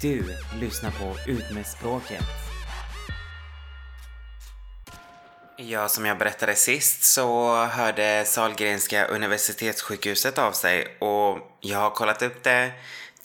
Du lyssnar på Ut med språket. Ja, som jag berättade sist så hörde Sahlgrenska universitetssjukhuset av sig och jag har kollat upp det.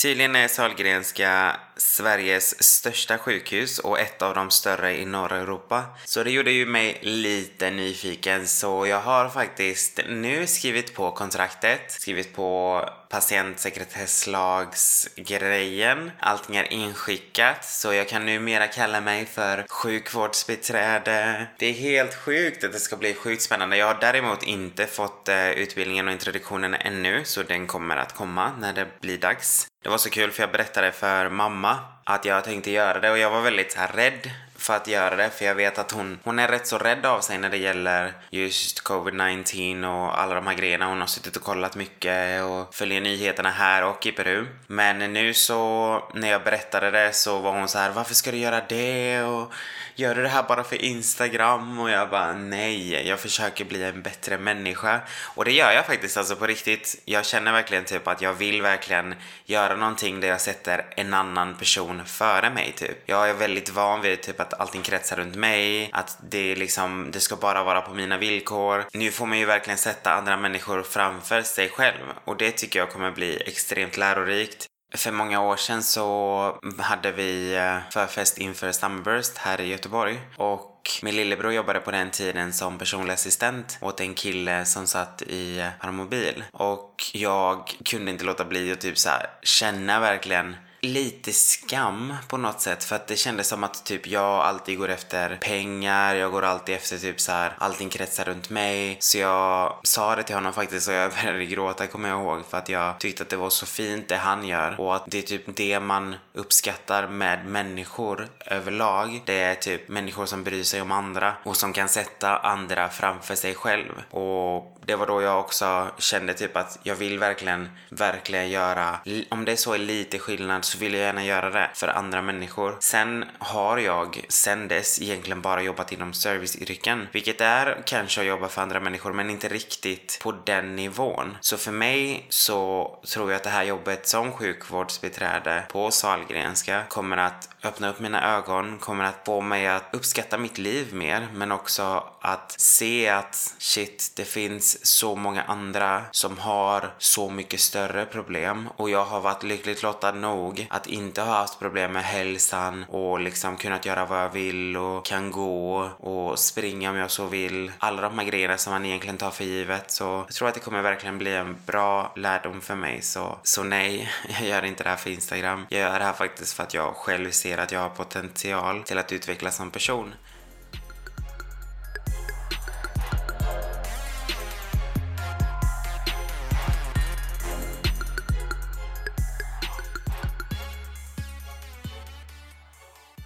Tydligen är Sahlgrenska Sveriges största sjukhus och ett av de större i norra Europa. Så det gjorde ju mig lite nyfiken så jag har faktiskt nu skrivit på kontraktet, skrivit på patientsekretesslagsgrejen. Allting är inskickat så jag kan numera kalla mig för sjukvårdsbiträde. Det är helt sjukt att det ska bli sjukt spännande. Jag har däremot inte fått eh, utbildningen och introduktionen ännu så den kommer att komma när det blir dags. Det var så kul för jag berättade för mamma att jag tänkte göra det och jag var väldigt så här, rädd för att göra det för jag vet att hon, hon är rätt så rädd av sig när det gäller just covid-19 och alla de här grejerna. Hon har suttit och kollat mycket och följer nyheterna här och i Peru. Men nu så när jag berättade det så var hon så här varför ska du göra det och gör du det här bara för Instagram? Och jag bara nej, jag försöker bli en bättre människa. Och det gör jag faktiskt alltså på riktigt. Jag känner verkligen typ att jag vill verkligen göra någonting där jag sätter en annan person före mig typ. Jag är väldigt van vid typ att att allting kretsar runt mig, att det liksom, det ska bara vara på mina villkor. Nu får man ju verkligen sätta andra människor framför sig själv och det tycker jag kommer bli extremt lärorikt. För många år sedan så hade vi eh, förfest inför Summerburst här i Göteborg och min lillebror jobbade på den tiden som personlig assistent åt en kille som satt i eh, Paramobil. Och jag kunde inte låta bli att typ så här, känna verkligen lite skam på något sätt för att det kändes som att typ jag alltid går efter pengar, jag går alltid efter typ så här allting kretsar runt mig. Så jag sa det till honom faktiskt och jag började gråta kommer jag ihåg för att jag tyckte att det var så fint det han gör och att det är typ det man uppskattar med människor överlag. Det är typ människor som bryr sig om andra och som kan sätta andra framför sig själv. Och det var då jag också kände typ att jag vill verkligen, verkligen göra, om det så är lite skillnad så vill jag gärna göra det för andra människor. Sen har jag sen dess egentligen bara jobbat inom serviceyrken, vilket är kanske att jobba för andra människor men inte riktigt på den nivån. Så för mig så tror jag att det här jobbet som sjukvårdsbiträde på Sahlgrenska kommer att öppna upp mina ögon, kommer att få mig att uppskatta mitt liv mer men också att se att shit, det finns så många andra som har så mycket större problem och jag har varit lyckligt lottad nog att inte ha haft problem med hälsan och liksom kunnat göra vad jag vill och kan gå och springa om jag så vill. Alla de här grejerna som man egentligen tar för givet så jag tror att det kommer verkligen bli en bra lärdom för mig så, så nej, jag gör inte det här för Instagram. Jag gör det här faktiskt för att jag själv ser att jag har potential till att utvecklas som person.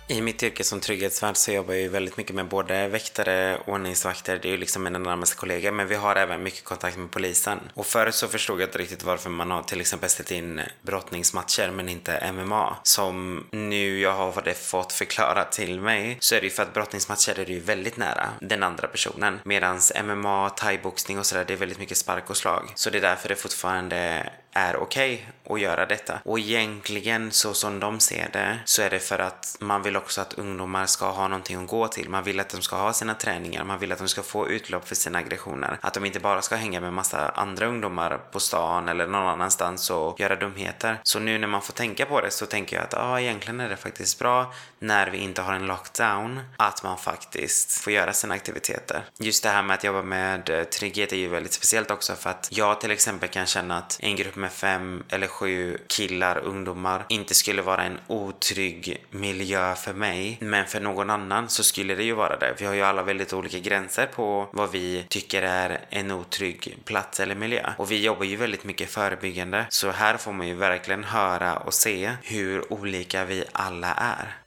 I mitt yrke som trygghetsvärd så jobbar jag ju väldigt mycket med både väktare, och ordningsvakter, det är ju liksom mina närmaste kollegor, men vi har även mycket kontakt med polisen. Och förut så förstod jag inte riktigt varför man har till exempel ställt in brottningsmatcher men inte MMA. Som nu jag har fått förklarat till mig så är det ju för att brottningsmatcher är det ju väldigt nära den andra personen. Medans MMA, thaiboxning och sådär, det är väldigt mycket spark och slag. Så det är därför det fortfarande är okej okay att göra detta. Och egentligen så som de ser det så är det för att man vill också att ungdomar ska ha någonting att gå till. Man vill att de ska ha sina träningar, man vill att de ska få utlopp för sina aggressioner. Att de inte bara ska hänga med massa andra ungdomar på stan eller någon annanstans och göra dumheter. Så nu när man får tänka på det så tänker jag att ja, ah, egentligen är det faktiskt bra när vi inte har en lockdown att man faktiskt får göra sina aktiviteter. Just det här med att jobba med eh, trygghet är ju väldigt speciellt också för att jag till exempel kan känna att en grupp med fem eller sju killar, ungdomar, inte skulle vara en otrygg miljö för mig. Men för någon annan så skulle det ju vara det. Vi har ju alla väldigt olika gränser på vad vi tycker är en otrygg plats eller miljö. Och vi jobbar ju väldigt mycket förebyggande. Så här får man ju verkligen höra och se hur olika vi alla är.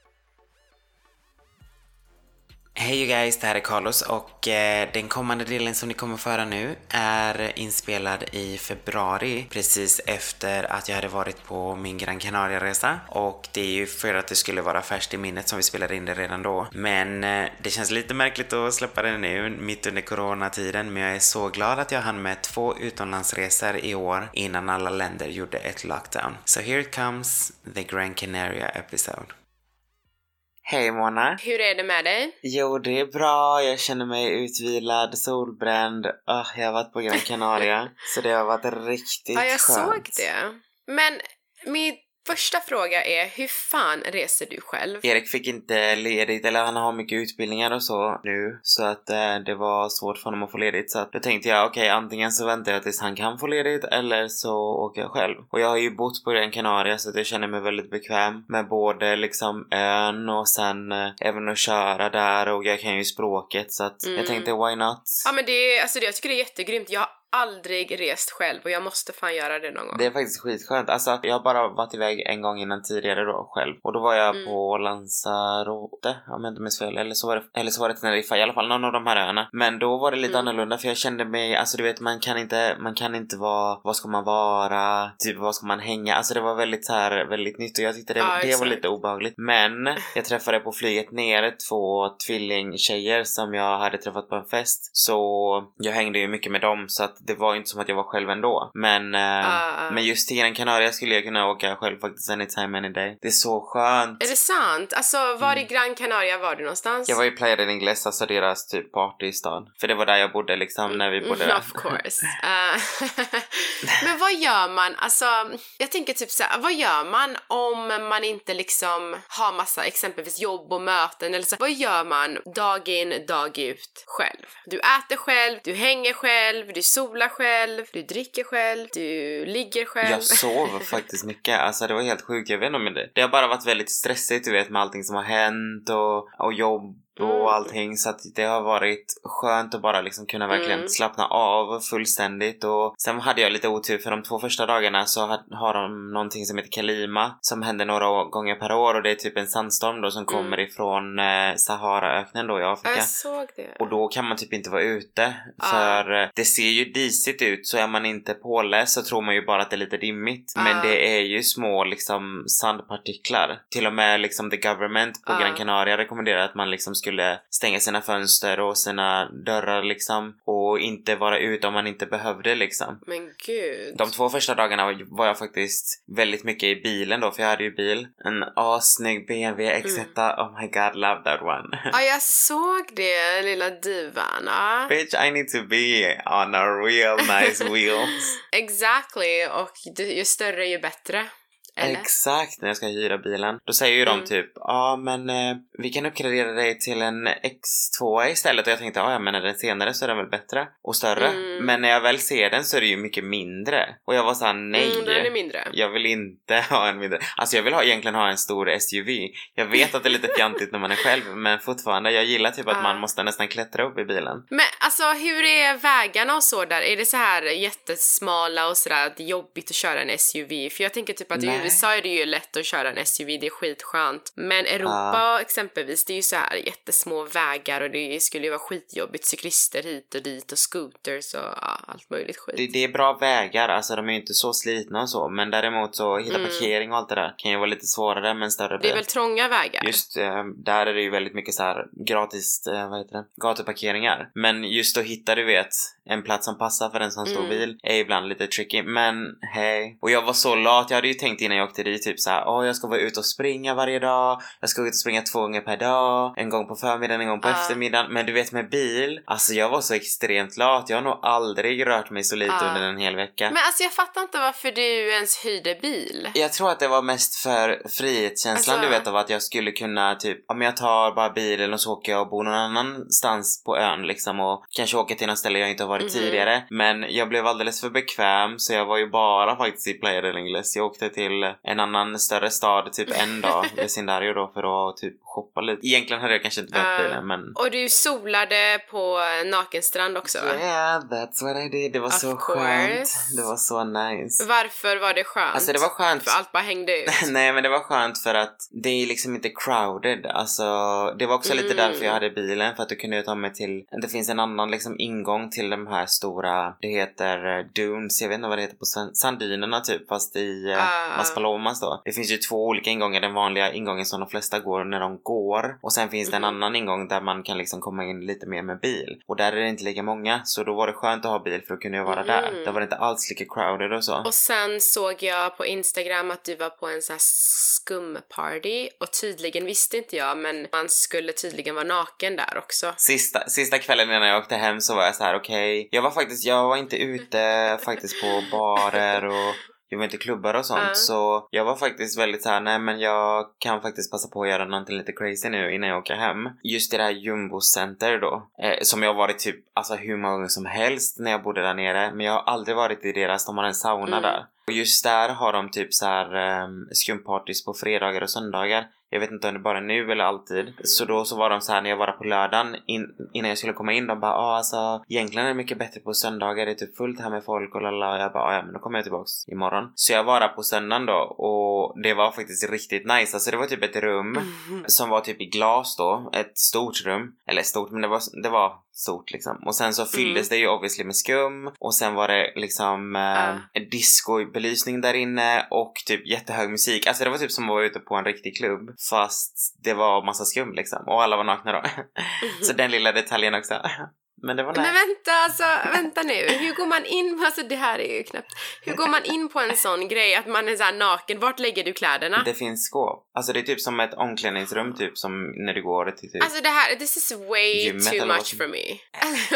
Hej you guys, det här är Carlos och eh, den kommande delen som ni kommer få höra nu är inspelad i februari precis efter att jag hade varit på min Gran Canaria-resa och det är ju för att det skulle vara färskt i minnet som vi spelade in det redan då. Men eh, det känns lite märkligt att släppa det nu mitt under coronatiden men jag är så glad att jag hann med två utomlandsresor i år innan alla länder gjorde ett lockdown. So here it comes, the Gran Canaria episode. Hej Mona! Hur är det med dig? Jo, det är bra. Jag känner mig utvilad, solbränd. Oh, jag har varit på Gran Canaria, så det har varit riktigt Ja, jag skönt. såg det. Men min första fråga är, hur fan reser du själv? Erik fick inte ledigt, eller han har mycket utbildningar och så nu, så att eh, det var svårt för honom att få ledigt. Så att då tänkte jag, okej, antingen så väntar jag tills han kan få ledigt, eller så åker jag själv. Och jag har ju bott på Gran Canaria, så att jag känner mig väldigt bekväm med både liksom ön och sen eh, även att köra där och jag kan ju språket, så att jag Mm. tänkte, why not? Ja men det alltså det, jag tycker det är jättegrymt. Jag har aldrig rest själv och jag måste fan göra det någon gång. Det är faktiskt skitskönt. Alltså, jag har bara varit iväg en gång innan tidigare då själv. Och då var jag Mm. på Lanzarote, om jag inte minns fel. Eller så var det, eller så var det Teneriffa, i alla fall någon av de här öarna. Men då var det lite Mm. annorlunda för jag kände mig, alltså du vet man kan inte, man kan inte vara, vad ska man vara, typ vad ska man hänga? Alltså det var väldigt så här, väldigt nytt och jag tyckte det, Ja, det var lite obehagligt. Men jag träffade på flyget ner två tvillingtjejer som jag hade träffat på en fest. Så jag hängde ju mycket med dem så att det var inte som att jag var själv ändå. Men, eh, Ah. men just till Gran Canaria skulle jag kunna åka själv faktiskt anytime any day. Det är så skönt. Är det sant? Alltså var i Gran Canaria var du någonstans? Mm. Jag var i Playa del Ingles, alltså deras typ partystad. För det var där jag bodde liksom när vi bodde Mm, där. Of course. Eh, men vad gör man, alltså jag tänker typ så här, vad gör man om man inte liksom har massa exempelvis jobb och möten eller så? Vad gör man dag in, dag ut själv? Du äter själv, du hänger själv, du solar själv, du dricker själv, du ligger själv. Jag sov faktiskt mycket, alltså det var helt sjukt, jag vet inte om det. Det har bara varit väldigt stressigt du vet med allting som har hänt och, och jobb och Mm. allting så att det har varit skönt att bara liksom kunna verkligen Mm. slappna av fullständigt och sen hade jag lite otur för de två första dagarna så har, de någonting som heter Kalima som händer några gånger per år och det är typ en sandstorm då som Mm. kommer ifrån eh, Saharaöknen då i Afrika. jag såg det. Och då kan man typ inte vara ute. Ja. För eh, det ser ju disigt ut så är man inte påläst så tror man ju bara att det är lite dimmigt. Ja. Men det är ju små liksom sandpartiklar. Till och med liksom the government på Ja. Gran Canaria rekommenderar att man liksom skulle stänga sina fönster och sina dörrar liksom. Och inte vara ute om man inte behövde liksom. Men gud. De två första dagarna var- jag faktiskt väldigt mycket i bilen då, för jag hade ju bil. En assnygg BMW X1. Mm. Oh my god, love that one. Ja, jag såg det, lilla divan. Ja. Bitch, I need to be on a real nice wheels. Exactly, och ju större ju bättre. Eller? Exakt, när jag ska hyra bilen. Då säger ju de Mm. typ, ja men eh, vi kan uppgradera dig till en X2 istället. Och jag tänkte, ja men är den senare så är den väl bättre och större. Mm. Men när jag väl ser den så är det ju mycket mindre. Och jag var såhär, nej. Mm, då är mindre. Jag vill inte ha en mindre. Alltså jag vill ha, egentligen ha en stor SUV. Jag vet att det är lite fjantigt när man är själv men fortfarande, jag gillar typ att Ja. man måste nästan klättra upp i bilen. Men alltså hur är vägarna och så där? Är det så här jättesmala och sådär att det är jobbigt att köra en SUV? För jag tänker typ att Nej. USA är det ju lätt att köra en SUV, det är skitskönt. Men Europa exempelvis, det är ju så här jättesmå vägar och det skulle ju vara skitjobbigt. Cyklister hit och dit och scooters och ja, allt möjligt skit. Det, det är bra vägar, alltså de är ju inte så slitna och så, men däremot så hitta Mm. parkering och allt det där kan ju vara lite svårare med en större Det bil. är väl trånga vägar? Just eh, där är det ju väldigt mycket så här gratis, eh, vad heter det, gatuparkeringar. Men just att hitta, du vet, en plats som passar för en sån stor Mm. bil är ibland lite tricky. Men hej. Och jag var så lat, jag hade ju tänkt innan jag åkte dit typ så här, åh jag ska vara ute och springa varje dag, jag ska ut och springa två gånger per dag, en gång på förmiddagen, en gång på Ja. eftermiddagen. Men du vet med bil, alltså jag var så extremt lat, jag har nog aldrig rört mig så lite Ja. under en hel vecka. Men alltså jag fattar inte varför du ens hyrde bil. Jag tror att det var mest för frihetskänslan Alltså- du vet av att jag skulle kunna typ, om jag tar bara bilen och så åker jag och bor någon annanstans på ön liksom och kanske åker till något ställe jag inte har varit Mhm. tidigare. Men jag blev alldeles för bekväm så jag var ju bara faktiskt i Playa del Ingles. Jag åkte till en annan större stad typ en dag med sin Dario då för att typ shoppa lite. Egentligen hade jag kanske inte behövt Uh, bilen men Och du solade på nakenstrand också va? Yeah, that's what I did. Det var Of så course. skönt. Det var så nice. Varför var det skönt? Alltså det var skönt. För allt bara hängde ut? Nej men det var skönt för att det är liksom inte crowded. Alltså det var också lite Mm. därför jag hade bilen för att du kunde ta mig till, det finns en annan liksom ingång till de här stora, det heter eh, Dunes, jag vet inte vad det heter på Sandynerna typ fast i uh. Maspalomas då. Det finns ju två olika ingångar, den vanliga ingången som de flesta går när de går och sen finns det en Mhm. annan ingång där man kan liksom komma in lite mer med bil och där är det inte lika många så då var det skönt att ha bil för att kunna vara där. Mhm. Där var det inte alls lika crowded och så. Och sen såg jag på Instagram att du var på en sån här skumparty och tydligen visste inte jag men man skulle tydligen vara naken där också. Sista, sista kvällen innan jag åkte hem så var jag så här: okej, jag var faktiskt, jag var inte ute faktiskt på barer och jag var inte klubbar och sånt Ja. så jag var faktiskt väldigt så här: nej men jag kan faktiskt passa på att göra någonting lite crazy nu innan jag åker hem. Just i det här Jumbo Center då, eh, som jag har varit typ alltså hur många gånger som helst när jag bodde där nere men jag har aldrig varit i deras, de har en sauna Mm. där. Och just där har de typ så här um, skumpartys på fredagar och söndagar. Jag vet inte om det bara är nu eller alltid. Mm. Så då så var de så här när jag var där på lördagen in, innan jag skulle komma in. De bara ah, alltså egentligen är det mycket bättre på söndagar. Det är typ fullt här med folk och lalla. Och jag bara ah, ja men då kommer jag tillbaks imorgon. Så jag var där på söndagen då och det var faktiskt riktigt nice. Alltså det var typ ett rum Mhm. som var typ i glas då. Ett stort rum. Eller stort men det var, det var stort liksom. Och sen så fylldes det ju obviously med skum och sen var det liksom eh, en discobelysning där inne och typ jättehög musik. Alltså det var typ som att vara ute på en riktig klubb fast det var massa skum liksom och alla var nakna då. så den lilla detaljen också. Men det var nice. Men vänta, alltså vänta nu. Hur går man in, alltså det här är ju knappt. Hur går man in på en sån grej att man är så här naken? Vart lägger du kläderna? Det finns skåp. Alltså det är typ som ett omklädningsrum typ som när du går till typ. Alltså det här, this is way Gymmet too much for me.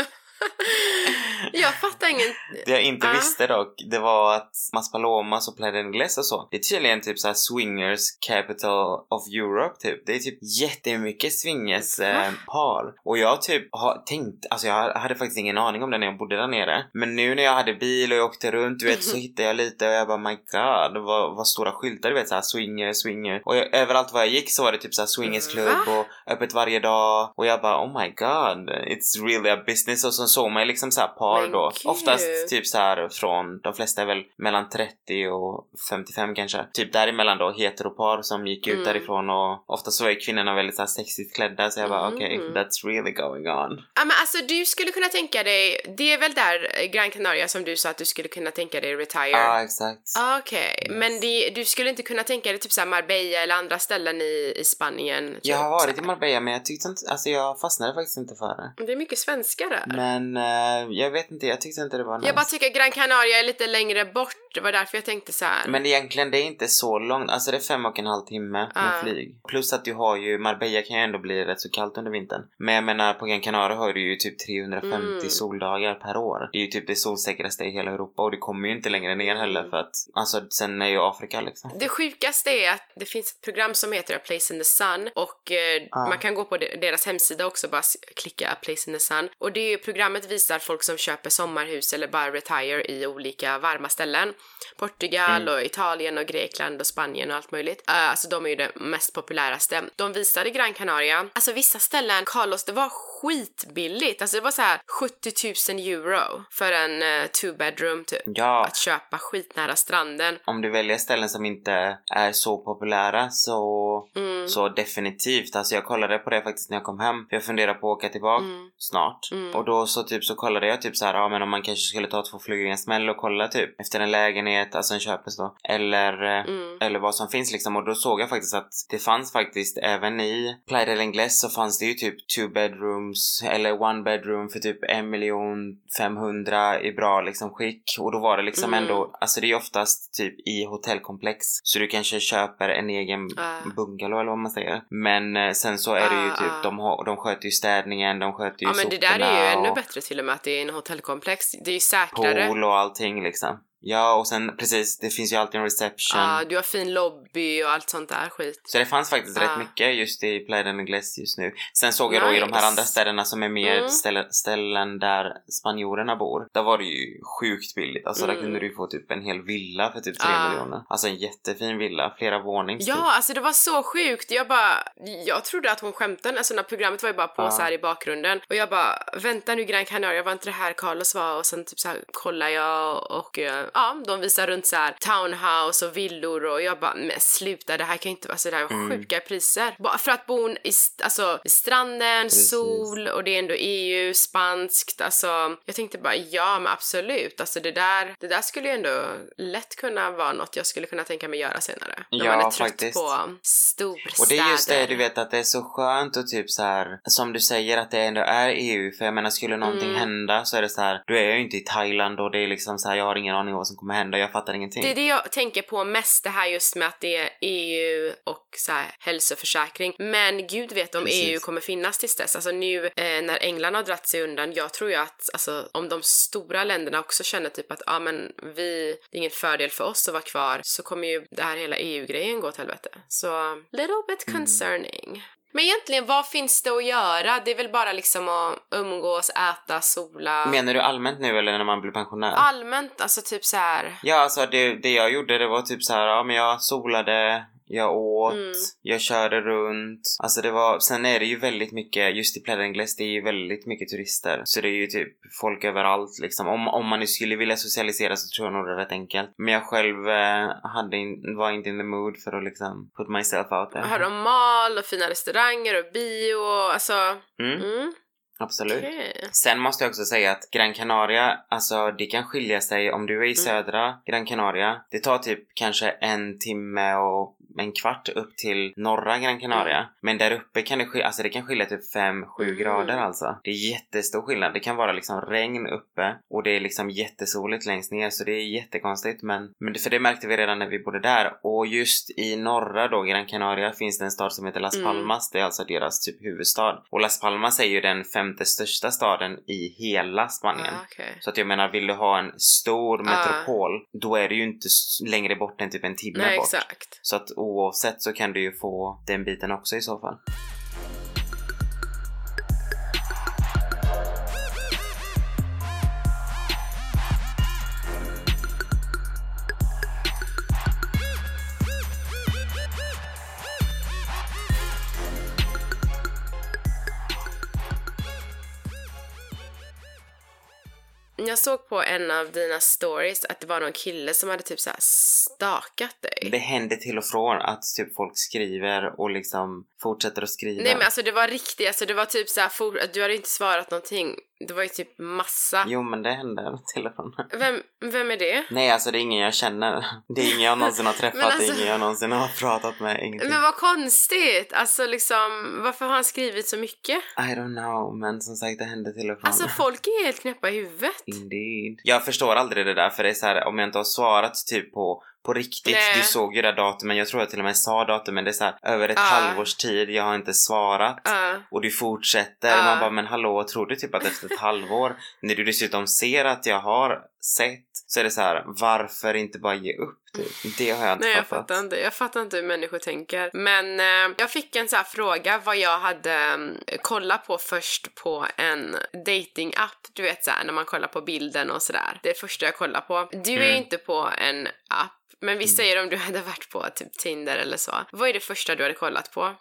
jag fattar ingen... Det jag inte Ja. visste dock, det var att Maspalomas och Playa Ingles och så, det är tydligen typ så här swingers capital of Europe typ. Det är typ jättemycket swingers eh, par. Och jag typ har tänkt, alltså jag hade faktiskt ingen aning om det när jag bodde där nere. Men nu när jag hade bil och jag åkte runt, du vet, så hittade jag lite och jag bara my god, vad, vad stora skyltar du vet såhär swinger, swinger. Och jag, överallt var jag gick så var det typ såhär swingersklubb och öppet varje dag. Och jag bara oh my god, it's really a business. Och så såg man ju liksom såhär par Men då. gud. Oftast typ så här från, de flesta är väl mellan 30 och 55 kanske. Typ däremellan då heteropar som gick ut Mm. därifrån och ofta så är kvinnorna väldigt så här sexigt klädda så jag bara Mm. okej, that's really going on. Ja men alltså du skulle kunna tänka dig, det är väl där eh, Gran Canaria som du sa att du skulle kunna tänka dig retire? Ja, exakt. Ah, Okej, men det, du skulle inte kunna tänka dig typ såhär Marbella eller andra ställen i, i Spanien? Typ, Jag har så varit i. Marbella men jag tyckte inte, alltså jag fastnade faktiskt inte för det. Det är mycket svenskar där. Men eh, jag vet inte, jag tyckte inte det var nice. Jag bara tycker Gran Canaria är lite längre bort, det var därför jag tänkte så här. Men egentligen det är inte så långt, alltså det är fem och en halv timme med Ah. flyg. Plus att du har ju, Marbella kan ju ändå bli rätt så kallt under vintern. Men jag menar på Gran Canaria har du ju typ 350 Mm. soldagar per år. Det är ju typ det solsäkraste i hela Europa och det kommer ju inte längre ner heller Mm. för att, alltså sen är ju Afrika liksom. Det sjukaste är att det finns ett program som heter A Place in the Sun och Ah. man kan gå på de- deras hemsida också bara klicka A Place in the Sun och det är ju, programmet visar folk som köper sommarhus eller bara retire i olika varma ställen. Portugal Mm. och Italien och Grekland och Spanien och allt möjligt. Eh, alltså de är ju det mest populäraste. De visade Gran Canaria, alltså vissa ställen, Carlos, det var skitbilligt. Alltså det var så här 70 000 euro för en eh, two bedroom typ. Ja, Att köpa skitnära stranden. om du väljer ställen som inte är så populära så, Mm. så definitivt. Alltså jag kollade på det faktiskt när jag kom hem. För jag funderar på att åka tillbaka Mm. snart. Mm. Och då så typ så kollade jag typ så här, ja men om man kanske skulle ta två flugor i en smäll och kolla typ efter en lägenhet, alltså en köpes då. Eller, eh, Mm. eller vad som finns liksom. Och då såg jag faktiskt att det fanns faktiskt även i Playa del Ingles så fanns det ju typ two bedrooms eller one bedroom för typ en miljon 500 i bra liksom skick. Och då var det liksom Mm. ändå, alltså det är oftast typ i hotellkomplex. Så du kanske köper en egen Ah. bungalow eller vad man säger. Men eh, sen så är det ju Ah, typ, ah. de, har, de sköter ju städningen, de sköter ju Ja men det där är ju soporna ännu och bättre till och med att det är en hotellkomplex. Det är ju säkrare. pool och allting liksom. Ja, och sen precis, det finns ju alltid en reception. Ja, du har fin lobby och allt sånt där skit. Så det fanns faktiskt Ja. rätt mycket just i Playa del Ingles just nu. Sen såg jag då i de här Nice. andra städerna som är mer Mm. ställen, ställen där spanjorerna bor. Där var det ju sjukt billigt. Alltså där Mm. kunde du få typ en hel villa för typ 3 Ah. miljoner. Alltså en jättefin villa, flera vånings typ. Ja, alltså det var så sjukt. Jag bara, jag trodde att hon skämtade. Alltså när programmet var ju bara på Ja. så här i bakgrunden. Och jag bara, vänta nu Gran Canaria, var inte det här Carlos var? Och sen typ så här kollar jag och eh, ja, de visar runt så här townhouse och villor och jag bara, men sluta det här kan ju inte vara så där Mm. sjuka priser. Bara för att bo i, alltså, stranden, Precis. sol och det är ändå EU, spanskt, alltså jag tänkte bara ja men absolut, alltså det där, det där skulle ju ändå lätt kunna vara något jag skulle kunna tänka mig göra senare. När Ja, man är trött faktiskt. på storstäder. Och det är just det, du vet att det är så skönt och typ så här som du säger att det ändå är EU. För jag menar, skulle någonting Mm. hända så är det så här, då är ju inte i Thailand och det är liksom så här, jag har ingen aning om vad som kommer hända, jag fattar ingenting. Det är det jag tänker på mest, det här just med att det är EU och så här, hälsoförsäkring. Men gud vet om Precis. EU kommer finnas tills dess. Alltså nu eh, när England har dratt sig undan, jag tror ju att alltså, om de stora länderna också känner typ att ja ah, men vi, det är ingen fördel för oss att vara kvar, så kommer ju det här hela EU-grejen gå åt helvete. Så little bit Mm. Men egentligen, vad finns det att göra? Det är väl bara liksom att umgås, äta, sola. Menar du allmänt nu eller när man blir pensionär? Allmänt, alltså typ så här. Ja, alltså det, det jag gjorde det var typ så här, ja men jag solade, jag åt, Mm. jag körde runt. Alltså det var, sen är det ju väldigt mycket, just i Ingles, det är ju väldigt mycket turister. Så det är ju typ folk överallt liksom. Om, om man nu skulle vilja socialisera så tror jag nog det är rätt enkelt. Men jag själv eh, hade in, var inte in the mood för att liksom put myself out there. Har de mal och fina restauranger och bio och alltså... Mm, Mm, absolut. okej. Sen måste jag också säga att Gran Canaria, alltså det kan skilja sig om du är i Mm. södra Gran Canaria. Det tar typ kanske en timme och en kvart upp till norra Gran Canaria. Men där uppe kan det skilja, alltså det kan skilja typ 5-7 Mm. grader alltså. Det är jättestor skillnad. Det kan vara liksom regn uppe och det är liksom jättesoligt längst ner så det är jättekonstigt men, men för det märkte vi redan när vi bodde där. Och just i norra då Gran Canaria finns det en stad som heter Las Mm. Palmas. Det är alltså deras typ huvudstad. Och Las Palmas är ju den femte största staden i hela Spanien. Ah, okej. Så att jag menar, vill du ha en stor Ah. metropol, då är det ju inte längre bort än typ en timme Nej, bort. exakt. Så att oavsett så kan du ju få den biten också i så fall. Jag såg på en av dina stories att det var någon kille som hade typ så stakat dig. Det händer till och från att typ folk skriver och liksom fortsätter att skriva. Nej men alltså det var riktigt, alltså det var typ så här, for, du hade inte svarat någonting. Det var ju typ massa. Jo men det händer till och från. Vem, vem är det? Nej alltså det är ingen jag känner. Det är ingen jag någonsin har träffat, alltså- det är ingen jag någonsin har pratat med, ingenting. Men vad konstigt! Alltså liksom, varför har han skrivit så mycket? I don't know, men som sagt det händer till och från. Alltså folk är helt knäppa i huvudet. Indeed. Jag förstår aldrig det där för det är så här om jag inte har svarat typ på på riktigt, Nej. du såg ju det datumen, jag tror jag till och med sa datumen, det är så här, över ett Ja. halvårs tid, jag har inte svarat. Ja. Och du fortsätter, Ja. man bara men hallå, tror du typ att efter ett halvår, när du dessutom ser att jag har sett, så är det så här, varför inte bara ge upp? Typ? Det har jag inte Nej jag fattat. fattar inte, jag fattar inte hur människor tänker. Men eh, jag fick en så fråga vad jag hade mm, kollat på först på en dating-app. Du vet såhär när man kollar på bilden och sådär. Det är första jag kollar på. Du är Mm. inte på en app. Men vi säger om du hade varit på typ Tinder eller så. Vad är det första du hade kollat på?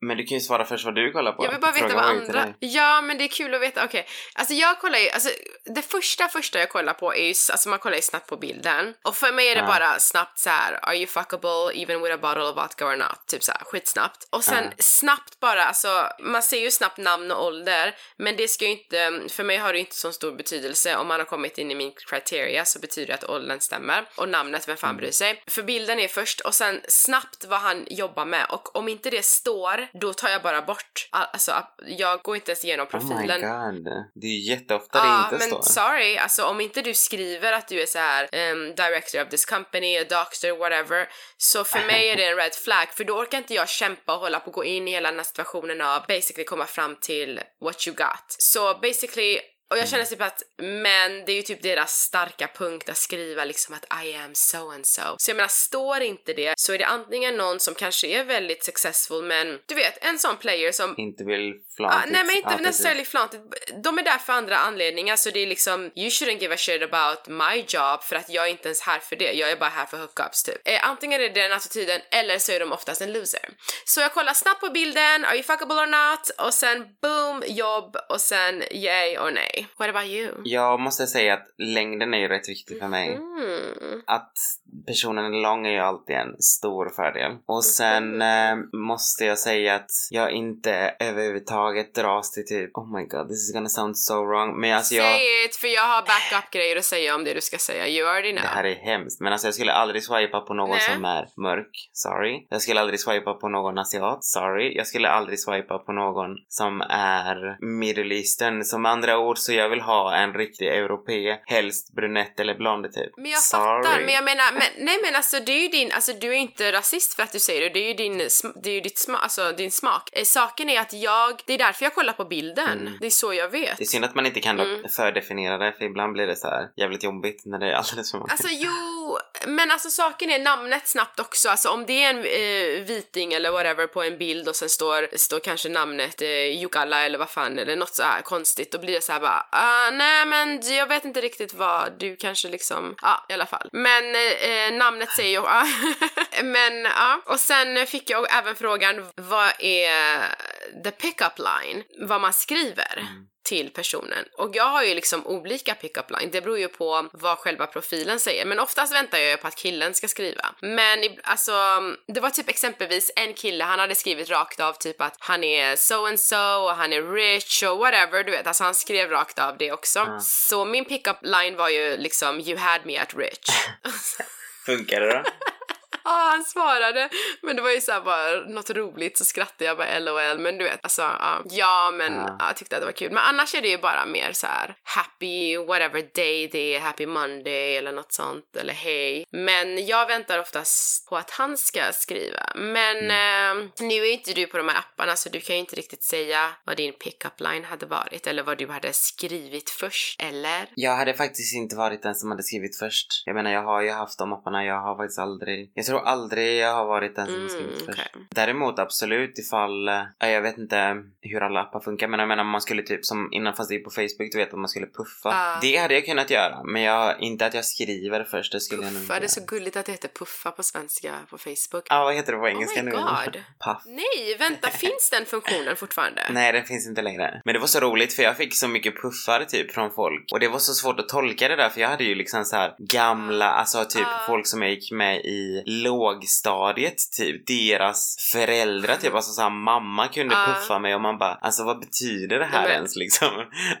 Men du kan ju svara först vad du kollar på. Jag vill bara veta vad andra... Ja, men det är kul att veta. Okej, alltså jag kollar ju... Alltså, det första första jag kollar på är ju... Alltså man kollar ju snabbt på bilden. Och för mig är det Ja. bara snabbt så här: Are you fuckable even with a bottle of vodka or not? Typ så här, skitsnabbt. Och sen Ja. snabbt bara, alltså man ser ju snabbt namn och ålder. Men det ska ju inte... För mig har det ju inte så stor betydelse. Om man har kommit in i min criteria så betyder det att åldern stämmer. Och namnet, vem fan Mm. bryr sig? För bilden är först och sen snabbt vad han jobbar med. Och om inte det står, då tar jag bara bort. Alltså, jag går inte ens igenom Oh my profilen. god. Det är ju jätteofta Ja, det inte men står. sorry, alltså om inte du skriver att du är så här ehm, director of this company, a doctor, whatever, så för mig är det en red flag, för då orkar inte jag kämpa och hålla på och gå in i hela den här situationen av basically komma fram till what you got. Så basically Och jag känner typ att, men det är ju typ deras starka punkt att skriva liksom att I am so and so. Så jag menar, står inte det så är det antingen någon som kanske är väldigt successful men du vet, en sån player som Inte vill Ah, flantigt. nej men inte precis. necessarily flantigt. De är där för andra anledningar så det är liksom you shouldn't give a shit about my job för att jag är inte ens här för det. Jag är bara här för hookups typ. Eh, antingen är det den attityden eller så är de oftast en loser. Så jag kollar snabbt på bilden, are you fuckable or not? Och sen boom, jobb och sen yay or nej. What about you? Jag måste säga att längden är ju rätt viktig för mig. Mm. Att personen är lång är ju alltid en stor fördel. Och sen eh, måste jag säga att jag inte överhuvudtaget dras till typ Oh my god, this is gonna sound so wrong. Men alltså jag... Say it, för jag har backup-grejer att säga om det du ska säga. You already know. Det här är hemskt. Men alltså jag skulle aldrig swipa på någon Nej. som är mörk. Sorry. Jag skulle aldrig swipa på någon asiat. Sorry. Jag skulle aldrig swipa på någon som är middle eastern. Som andra ord så jag vill ha en riktig europé. Helst brunett eller blond typ. Men jag Sorry. fattar, men jag menar, men, nej men alltså det är ju din, alltså du är inte rasist för att du säger det, det är ju din, det är ju ditt sma, alltså din smak. Eh, saken är att jag, det är därför jag kollar på bilden, Mm. det är så jag vet. Det är synd att man inte kan Mm. fördefiniera det för ibland blir det så här jävligt jobbigt när det är alldeles för många. Alltså jo, men alltså saken är namnet snabbt också, alltså om det är en eh, viting eller whatever på en bild och sen står, står kanske namnet eh, Jukalla eller vad fan eller något så här konstigt, då blir det så här bara ah, nej men jag vet inte riktigt vad du kanske liksom, ja i alla fall. Men eh, namnet säger ju, ja. men ja, och sen fick jag även frågan vad är the pickup line, vad man skriver till personen. Och jag har ju liksom olika pick-up line, det beror ju på vad själva profilen säger. Men oftast väntar jag ju på att killen ska skriva. Men alltså, det var typ exempelvis en kille, han hade skrivit rakt av typ att han är so and so och han är rich och whatever, du vet. Alltså han skrev rakt av det också. Så min pick-up line var ju liksom you had me at rich. Funkar det då? Ja, han svarade. Men det var ju såhär bara något roligt så skrattade jag bara LOL. Men du vet, alltså ja, ja men ja, jag tyckte att det var kul. Men annars är det ju bara mer så här happy whatever day det är, happy monday eller något sånt. Eller hej. Men jag väntar oftast på att han ska skriva. Men Mm. eh, nu är inte du på de här apparna så du kan ju inte riktigt säga vad din pick-up line hade varit. Eller vad du hade skrivit först. Eller? Jag hade faktiskt inte varit den som hade skrivit först. Jag menar, jag har ju haft de apparna. Jag har faktiskt aldrig... Jag tror aldrig jag har varit den som har Mm, skrivit först. okej. Däremot absolut ifall... eh, Jag vet inte hur alla appar funkar, men jag menar om man skulle typ som innan fast det är på Facebook, du vet att man skulle puffa. Ja. Det hade jag kunnat göra, men jag, inte att jag skriver först. Det skulle jag nog inte Puffa, det är så gulligt att det heter puffa på svenska på Facebook. Ja, vad heter det på engelska Oh my nu? god. Puff. Nej, vänta, finns den funktionen fortfarande? Nej, den finns inte längre. Men det var så roligt för jag fick så mycket puffar typ från folk. Och det var så svårt att tolka det där för jag hade ju liksom så här gamla, alltså typ Ah. folk som jag gick med i lågstadiet typ. Deras föräldrar typ, alltså så här, mamma kunde Ah. puffa mig och man bara, alltså vad betyder det här men- ens liksom?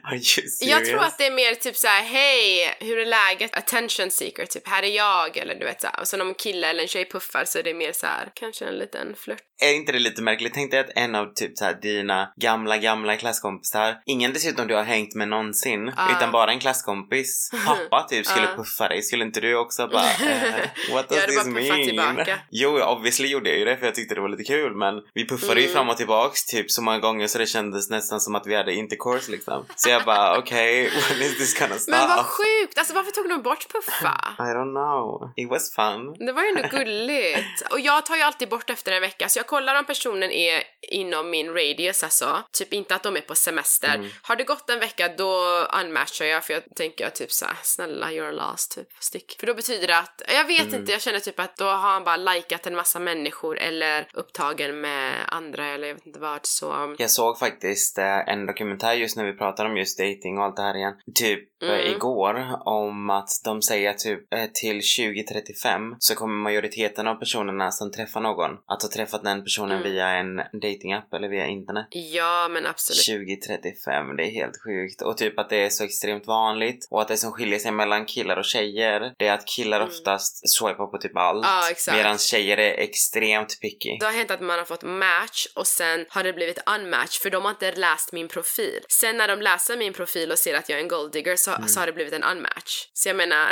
Are you serious? Jag tror att det är mer typ så här: hej, hur är läget? Attention seeker, typ här är jag, eller du vet så här. Och sen om en kille eller en tjej puffar så är det mer så här, kanske en liten flört. Är inte det lite märkligt? Tänk dig att en av typ så här, dina gamla, gamla klasskompisar, ingen dessutom du har hängt med någonsin, Ah. utan bara en klasskompis, pappa typ skulle Ah. puffa dig. Skulle inte du också bara, eh, what does this mean? Tillbaka. Jo, obviously gjorde jag ju det för jag tyckte det var lite kul, men vi puffade ju Mm. fram och tillbaks typ så många gånger så det kändes nästan som att vi hade intercourse liksom. Så jag bara, okej, when is this gonna stop? Men vad sjukt! Alltså varför tog de bort puffa? I don't know. It was fun. Det var ju ändå gulligt. Och jag tar ju alltid bort efter en vecka, så jag kollar om personen är inom min radius alltså. Typ inte att de är på semester. Mm. Har det gått en vecka då unmatchar jag för jag tänker typ såhär, snälla you're lost typ, stick. För då betyder det att, jag vet Mm. inte, jag känner typ att då har han bara likat en massa människor eller upptagen med andra eller jag vet inte vad så. Jag såg faktiskt eh, en dokumentär just när vi pratar om just dating och allt det här igen. Typ eh, Mm. igår om att de säger att typ eh, till 2035 så kommer majoriteten av personerna som träffar någon att ha träffat den personen Mm. via en datingapp eller via internet. Ja men absolut. 2035, det är helt sjukt. Och typ att det är så extremt vanligt och att det som skiljer sig mellan killar och tjejer det är att killar Mm. oftast swipar på typ allt. Ja exakt. Medan tjejer är extremt picky. Det har hänt att man har fått match och sen har det blivit unmatch för de har inte läst min profil. Sen när de läser min profil och ser att jag är en golddigger så, Mm. så har det blivit en unmatch. Så jag menar,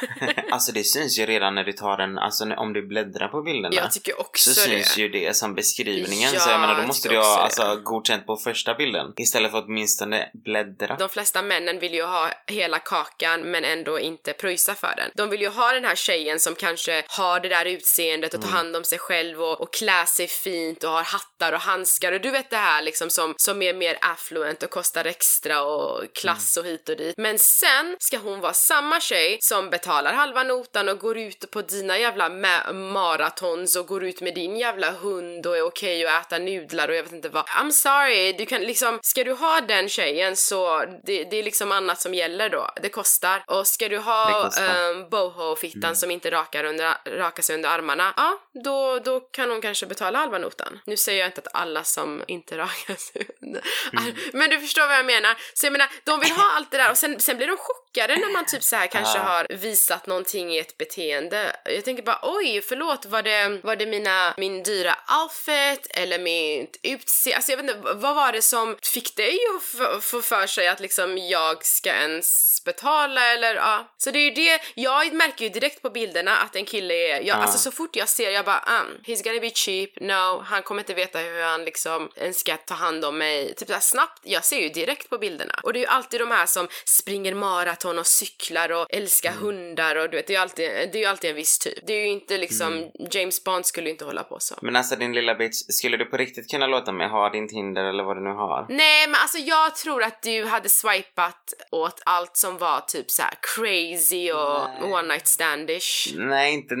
alltså det syns ju redan när du tar en, alltså om du bläddrar på bilderna. jag tycker också så det. syns ju det som beskrivningen. Ja, så jag menar då måste du ha alltså, godkänt på första bilden. Istället för att åtminstone bläddra. De flesta männen vill ju ha hela kakan men ändå inte pröjsa för den. De vill ju ha den här tjejen som kanske har det där utseendet och tar Mm. hand om sig själv och, och klär sig fint och har hattar och handskar och du vet det här liksom som, som är mer affluent och kostar extra och klass och hit och dit. Men sen ska hon vara samma tjej som betalar halva notan och går ut på dina jävla ma- maratons och går ut med din jävla hund och är okej att äta nudlar och jag vet inte vad. I'm sorry, du kan liksom, ska du ha den tjejen så det, det är liksom annat som gäller då. Det kostar. Och ska du ha um, boho-fittan som inte rakar, under, rakar sig under armarna, ja, då, då kan hon kanske betala halva notan. Nu säger jag inte att alla som inte rakar sig under Men du förstår vad jag menar. Så jag menar, de vill ha allt det där och sen, sen blir de chockade när man typ så här kanske har visat någonting i ett beteende. Jag tänker bara oj, förlåt, var det, var det mina, min dyra outfit eller mitt utseende? Alltså jag vet inte, vad var det som fick dig att få för sig att liksom jag ska ens betala eller ja. Så det är ju det, jag märker ju direkt på bilderna att en kille är, jag, Ja. Alltså så fort jag ser, jag bara um, he's gonna be cheap, no, han kommer inte veta hur han liksom ens ska ta hand om mig. Typ såhär snabbt, jag ser ju direkt på bilderna. Och det är ju alltid de här som springer maraton och cyklar och älskar hundar och du vet, det är ju alltid, det är ju alltid en viss typ. Det är ju inte liksom, James Bond skulle ju inte hålla på så. Men alltså din lilla bitch, skulle du på riktigt kunna låta mig ha din Tinder eller vad du nu har? Nej men alltså jag tror att du hade swipat åt allt som var typ så här crazy och Nej. one night standish. Nej, inte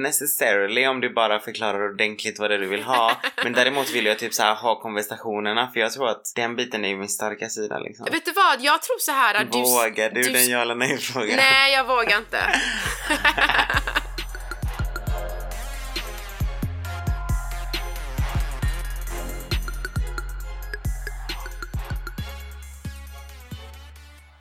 necessarily om du bara förklarar ordentligt vad det är du vill ha. Men däremot vill jag typ så ha konversationerna för jag tror att den biten är ju min starka sida liksom. Vet du vad, jag tror så här att du... Vågar du, du- den ja eller nej frågan? Nej, jag vågar inte.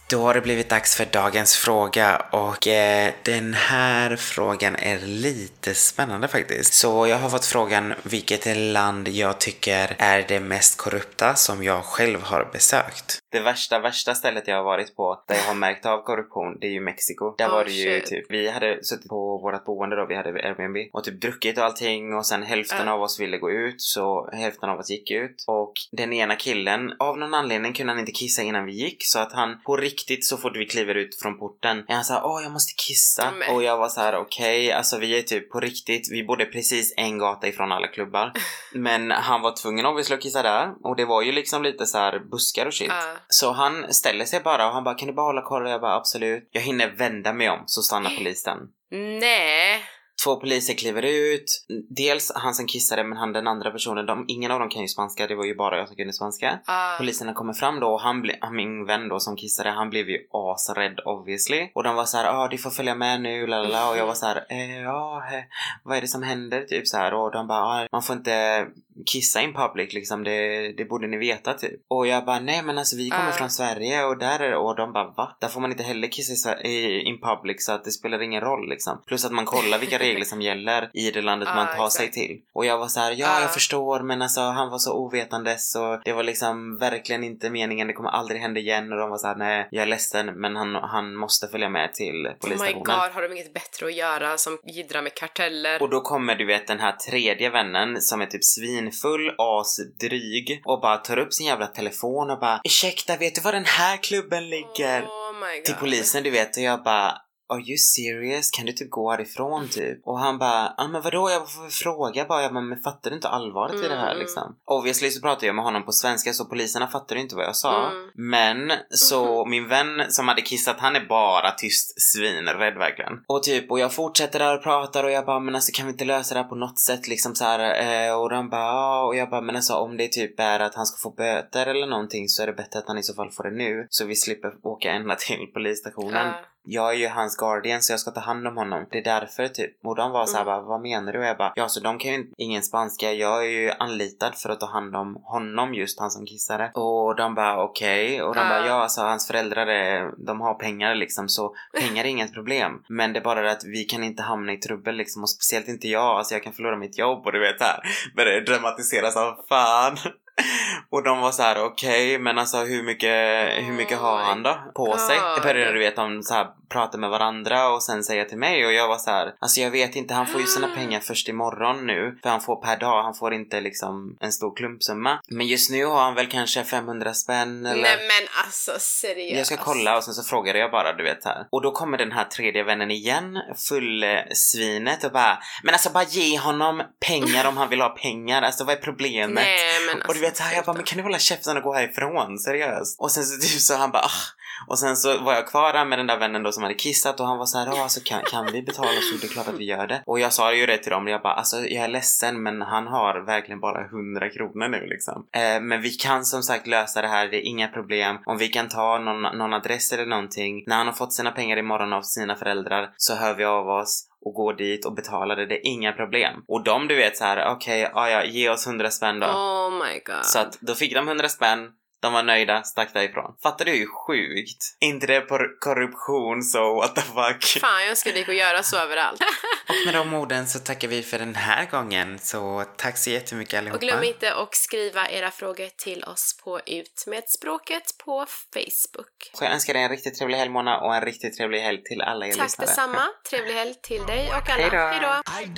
Då har det blivit dags för dagens fråga och eh, den här frågan är lite spännande faktiskt. Så jag har fått frågan vilket land jag tycker är det mest korrupta som jag själv har besökt. Det värsta, värsta stället jag har varit på där jag har märkt av korruption, det är ju Mexiko. Där Oh, var det ju shit. typ, vi hade suttit på vårt boende då, vi hade Airbnb och typ druckit och allting och sen hälften Ja. av oss ville gå ut så hälften av oss gick ut och den ena killen, av någon anledning kunde han inte kissa innan vi gick så att han på riktigt så fort vi kliver ut från porten är han såhär åh jag måste kissa Men. och jag var så här: okej alltså vi är typ på riktigt, vi bodde precis en gata ifrån alla klubbar men han var tvungen obviously att kissa där och det var ju liksom lite så här buskar och shit Ja så han ställer sig bara och han bara kan du bara hålla koll? Och jag bara absolut. Jag hinner vända mig om så stannar polisen. Nej. Två poliser kliver ut. Dels han som kissade men han den andra personen, de, ingen av dem kan ju spanska, det var ju bara jag som kunde spanska. Ah. Poliserna kommer fram då och han ble, min vän då som kissade, han blev ju asrädd obviously. Och de var så här, ah, du får följa med nu, lalala. Och jag var så här, eh, ja, he, vad är det som händer? Typ så här. Och de bara, ah, man får inte kissa in public liksom, det, det borde ni veta typ. Och jag bara, nej men alltså vi kommer Ah. från Sverige och där är det, och de bara, va? Där får man inte heller kissa i, in public så att det spelar ingen roll liksom. Plus att man kollar vilka regler som gäller i det landet man Ah, tar sig exakt. till. Och jag var så här, ja Ah. jag förstår men alltså han var så ovetandes och det var liksom verkligen inte meningen, det kommer aldrig hända igen och de var så här, nej jag är ledsen men han, han måste följa med till Oh my polisstationen. god, har de inget bättre att göra som jiddrar med karteller? Och då kommer du vet den här tredje vännen som är typ svinfull, asdryg och bara tar upp sin jävla telefon och bara Ursäkta, vet du var den här klubben ligger? Oh. Till polisen du vet och jag bara Are you serious? Kan du typ gå härifrån typ? Och han bara, ja men vadå jag får fråga bara, jag bara, men fattar du inte allvaret i det här Mm. liksom? Obviously så pratade jag med honom på svenska så poliserna fattade inte vad jag sa. Mm. Men så Mhm. min vän som hade kissat han är bara tyst svinrädd verkligen. Och typ och jag fortsätter där och pratar och jag bara men alltså kan vi inte lösa det här på något sätt liksom så här eh, och de bara ja och jag bara men alltså om det typ är att han ska få böter eller någonting så är det bättre att han i så fall får det nu så vi slipper åka ända till polisstationen. Ja. Jag är ju hans guardian så jag ska ta hand om honom. Det är därför typ. Och de var så här Mm. bara, vad menar du? Och jag bara, ja så de kan ju ingen spanska. Jag är ju anlitad för att ta hand om honom just, han som kissade. Och de bara okej. Och de Ah. bara, ja alltså hans föräldrar är, de har pengar liksom så pengar är inget problem. Men det är bara det att vi kan inte hamna i trubbel liksom och speciellt inte jag. Alltså jag kan förlora mitt jobb och du vet här. Börjar dramatiseras av fan. Och de var så här: okej men alltså hur mycket, hur mycket har han då på sig? God. Det började du vet de så här prata med varandra och sen säga till mig och jag var så här: alltså jag vet inte han får ju sina pengar först imorgon nu för han får per dag, han får inte liksom en stor klumpsumma. Men just nu har han väl kanske 500 spänn eller? Nej men alltså seriöst. Jag ska kolla och sen så frågade jag bara du vet här. Och då kommer den här tredje vännen igen, full-svinet och bara Men alltså bara ge honom pengar om han vill ha pengar, alltså vad är problemet? Nej men alltså. Vet såhär, jag bara, men kan du hålla käften och gå härifrån? Seriöst? Och sen så typ så han bara, ah. Och sen så var jag kvar där med den där vännen då som hade kissat och han var såhär, ja ah, alltså kan, kan vi betala så det är klart att vi gör det. Och jag sa ju det till dem, jag bara, alltså jag är ledsen men han har verkligen bara 100 kronor nu liksom. Eh, men vi kan som sagt lösa det här, det är inga problem. Om vi kan ta någon, någon adress eller någonting. När han har fått sina pengar imorgon av sina föräldrar så hör vi av oss och går dit och betalar det, det är inga problem. Och de du vet så här, okej, okay, ja ge oss 100 spänn då. Oh my god. Så att då fick de 100 spänn, de var nöjda, stack därifrån. Fattar du hur sjukt? Inte det på korruption så what the fuck. Fan jag önskar det gick att göra så överallt. Och med de orden så tackar vi för den här gången. Så tack så jättemycket allihopa. Och glöm inte att skriva era frågor till oss på Ut med språket på Facebook. Så jag önskar dig en riktigt trevlig helg Mona och en riktigt trevlig helg till alla er Tack lyssnare. detsamma. Trevlig helg till dig och alla. Hej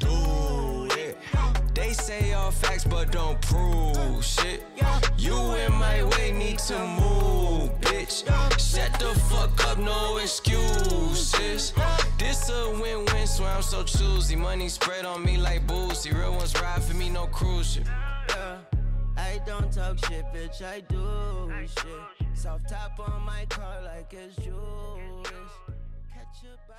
då. Say all facts, but don't prove shit. You in my way, need to move, bitch. Shut the fuck up, no excuses. This a win-win, so I'm so choosy. Money spread on me like boozy. Real ones ride for me, no cruise ship. I don't talk shit, bitch, I do shit. Soft top on my car like it's Jewish. Catch body.